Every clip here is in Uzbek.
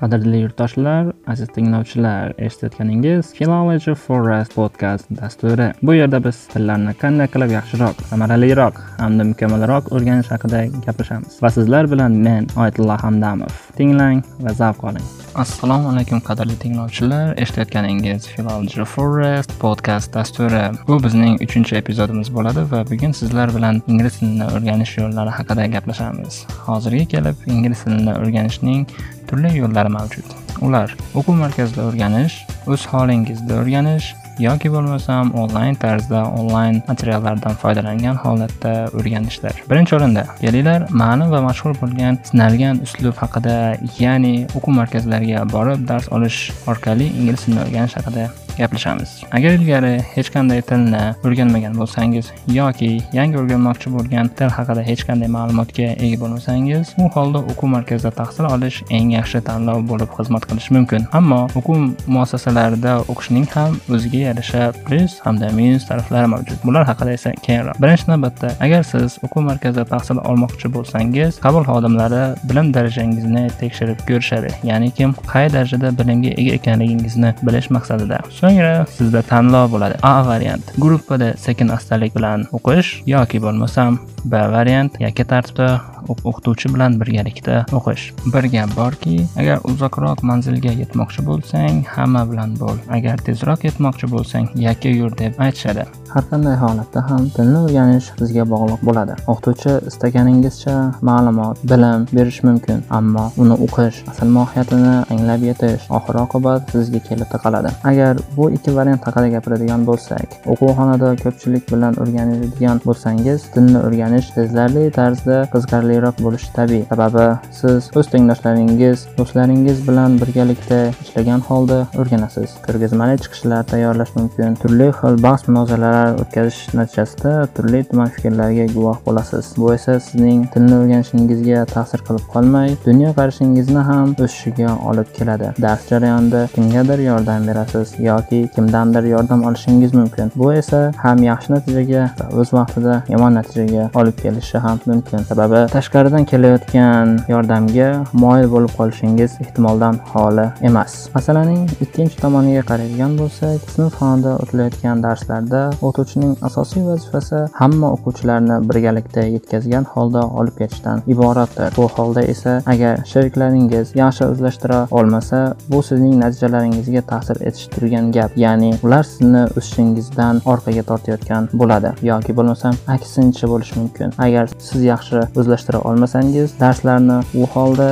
Qadrli yurtdoshlar, aziz tinglovchilar, eshitayotganingiz Philology Forest podcast dasturi. Bu yerda biz tillarni qanday qilib yaxshiroq, samaraliroq hamda mukammalroq o'rganish haqida gaplashamiz. Va sizlar bilan men Oyatullo Hamdamov. Tinglang va zavq oling. Assalomu alaykum qadrli tinglovchilar, eshitayotganingiz Philology Forest podkast dasturi. Bu bizning 3 epizodimiz bo'ladi va bugun sizlar bilan ingliz tilini o'rganish yo'llari haqida gaplashamiz. Hozirga kelib ingliz tilini o'rganishning turli yo'llari mavjud ular o'quv markazida o'rganish o'z holingizda o'rganish yoki bo'lmasam onlayn tarzda onlayn materiallardan foydalangan holatda o'rganishlar. Birinchi o'rinda kelinglar ma'lum va mashhur bo'lgan sinalgan uslub haqida ya'ni o'quv markazlariga borib dars olish orqali ingliz tilini o'rganish haqida gaplashamiz. Agar ilgari hech qanday tilni o'rganmagan bo'lsangiz yoki yangi o'rganmoqchi bo'lgan til haqida hech qanday ma'lumotga ega bo'lmasangiz u holda o'quv markazida tahsil olish eng yaxshi tanlov bo'lib xizmat qilishi mumkin. Ammo o'quv muassasalarida o'qishning ham o'ziga yarasha plyus hamda minus taraflari mavjud. Bular haqida esa keyinroq birinchi navbatda agar siz o'quv markazida tahsil olmoqchi bo'lsangiz qabul xodimlari bilim darajangizni tekshirib ko'rishadi. Ya'ni kim qay darajada bilimga ega ekanligingizni bilish maqsadida. So'ngra sizda tanlov bo'ladi. A variant gruppada sekin astalik bilan o'qish yoki bo'lmasam b variant yakka tartibda o'qituvchi bilan birgalikda o'qish. Bir gap borki agar uzoqroq manzilga yetmoqchi bo'lsang hamma bilan bo'l. Agar tezroq yetmoqchi bo'lsang yakka yur deb aytishadi. Har qanday holatda ham tilni o'rganish sizga bog'liq bo'ladi. O'qituvchi istaganingizcha ma'lumot bilim berish mumkin ammo uni o'qish asl mohiyatini anglab yetish oxir oqibat sizga kelib taqaladi. Agar bu ikki variant haqida gapiradigan bo'lsak o'quvxonada ko'pchilik bilan o'rganadigan bo'lsangiz tilni o'rganish sezilarli tarzda qiziqarliroq bo'lishi tabiiy. Sababi siz o'z tengdoshlaringiz do'stlaringiz bilan birgalikda ishlagan holda o'rganasiz. Ko'rgazmali chiqishlar tayyorlash mumkin. Turli xil bahs munozaralar o'tkazish natijasida turli tuman fikrlarga guvoh bo'lasiz. Bu esa sizning tilni o'rganishingizga ta'sir qilib qolmay dunyo qarashingizni ham o'sishiga olib keladi. Dars jarayonida kimgadir yordam berasiz yoki kimdandir yordam olishingiz mumkin. Bu esa ham yaxshi natijaga va o'z vaqtida yomon natijaga olib kelishi ham mumkin. Sababi tashqaridan kelayotgan yordamga moyil bo'lib qolishingiz ehtimoldan xoli emas. Masalaning ikkinchi tomoniga qaraydigan bo'lsak sinfxonada o'tilayotgan darslarda o'qituvchining asosiy vazifasi hamma o'quvchilarni birgalikda yetkazgan holda olib ketishdan iboratdir. Bu holda esa agar sheriklaringiz yaxshi o'zlashtira olmasa bu sizning natijalaringizga ta'sir etishi turgan gap ya'ni ular sizni o'sishingizdan orqaga tortayotgan bo'ladi. Yoki bo'lmasam aksincha bo'lishi mumkin. Agar siz yaxshi o'zlashtira olmasangiz darslarni u holda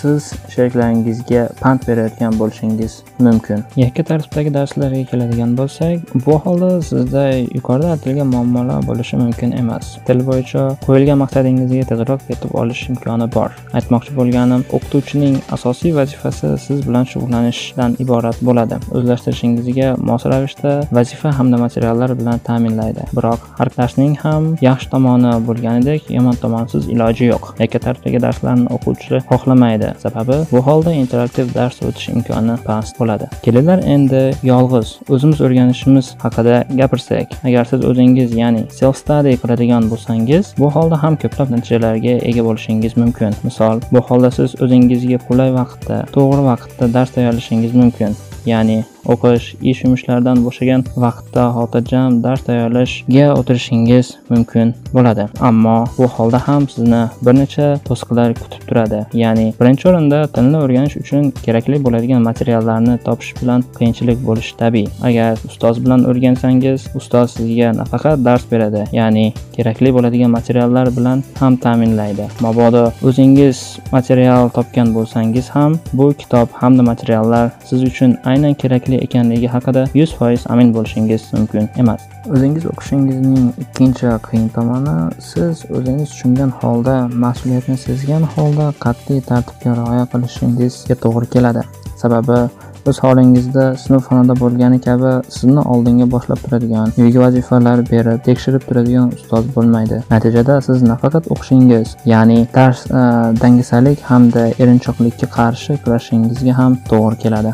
siz sheriklaringizga pand berayotgan bo'lishingiz mumkin. Yakka tartibdagi darslarga keladigan bo'lsak bu holda sizda yuqorida aytilgan muammolar bo'lishi mumkin emas. Til bo'yicha qo'yilgan maqsadingizga tezroq yetib olish imkoni bor. Aytmoqchi bo'lganim o'qituvchining asosiy vazifasi siz bilan shug'ullanishdan iborat bo'ladi. O'zlashtirishingizga mos ravishda vazifa hamda materiallar bilan ta'minlaydi. Biroq har darsning ham yaxshi tomoni bo'lganidek yomon tomonsiz iloji yo'q. Yakka tartibdagi darslarni o'quvchi xohlamaydi. Sababi bu holda interaktiv dars o'tish imkoni past bo'ladi. Kelinglar endi yolg'iz o'zimiz o'rganishimiz haqida gapirsak agar siz o'zingiz ya'ni self study qiladigan bo'lsangiz bu holda ham ko'plab natijalarga ega bo'lishingiz mumkin. Misol bu holda siz o'zingizga qulay vaqtda to'g'ri vaqtda dars tayyorlashingiz mumkin ya'ni o'qish ish yumushlardan bo'shagan vaqtda xotirjam dars tayyorlashga o'tirishingiz mumkin bo'ladi. Ammo bu holda ham sizni bir necha to'siqlar kutib turadi. Ya'ni birinchi o'rinda tilni o'rganish uchun kerakli bo'ladigan materiallarni topish bilan qiyinchilik bo'lishi tabiiy. Agar ustoz bilan o'rgansangiz ustoz sizga nafaqat dars beradi ya'ni kerakli bo'ladigan materiallar bilan ham ta'minlaydi. Mabodo o'zingiz material topgan bo'lsangiz ham bu kitob hamda materiallar siz uchun aynan kerakli ekanligi haqida 100% amin bo'lishingiz mumkin emas. O'zingiz o'qishingizning ikkinchi qiyin tomoni siz o'zingiz tushungan holda mas'uliyatni sezgan holda qat'iy tartibga rioya qilishingizga to'g'ri keladi. Sababi o'z holingizda sinfxonada bo'lgani kabi sizni oldinga boshlab turadigan uyga vazifalar berib tekshirib turadigan ustoz bo'lmaydi. Natijada siz nafaqat o'qishingiz ya'ni dars e, dangasalik hamda erinchoqlikka qarshi kurashishingizga ham to'g'ri keladi.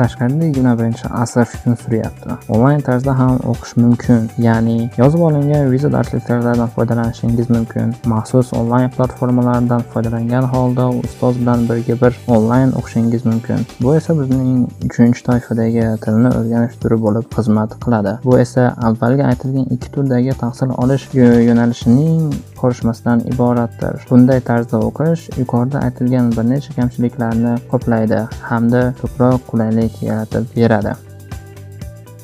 Tashqarida yigirma birinchi asr hukm suryapti. Onlayn tarzda ham o'qish mumkin ya'ni yozib olingan viza darsliklardan foydalanishingiz mumkin. Maxsus onlayn platformalardan foydalangan holda ustoz bilan birga bir onlayn o'qishingiz mumkin. Bu esa bizning uchinchi toifadagi tilni o'rganish turi bo'lib xizmat qiladi. Bu esa avvalgi aytilgan ikki turdagi tahsil olish yo'nalishining qorishmasidan iboratdir. Bunday tarzda o'qish yuqorida aytilgan bir necha kamchiliklarni qoplaydi hamda ko'proq qulaylik yaratib beradi.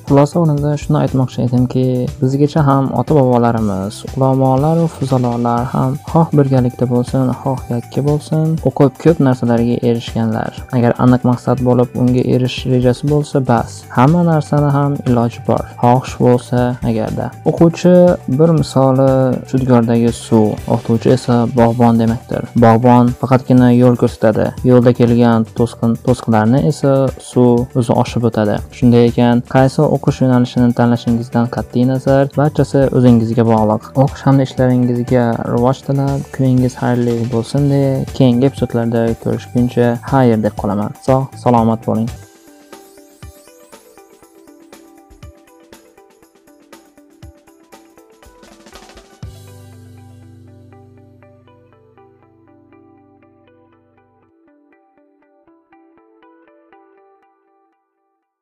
Xulosa o'rnida shuni aytmoqchi edimki bizgacha ham ota bobolarimiz ulamolaru fuzalolar ham xoh birgalikda bo'lsin xoh yakka bo'lsin o'qib ko'p narsalarga erishganlar. Agar aniq maqsad bo'lib unga erishish rejasi bo'lsa bas hamma narsani ham iloji bor xohish bo'lsa agarda. O'quvchi bir misoli shudgordagi suv o'qituvchi esa bog'bon demakdir bog'bon faqatgina yo'l ko'rsatadi yo'lda kelgan to'sqin to'siqlarni esa suv o'zi oshib o'tadi. Shunday ekan qaysi o'qish yo'nalishini tanlashingizdan qat'iy nazar barchasi o'zingizga bog'liq. O'qish hamda ishlaringizga rivoj tilab kuningiz xayrli bo'lsin deya keyingi epizodlarda ko'rishguncha xayr deb qolaman. Sog' salomat bo'ling.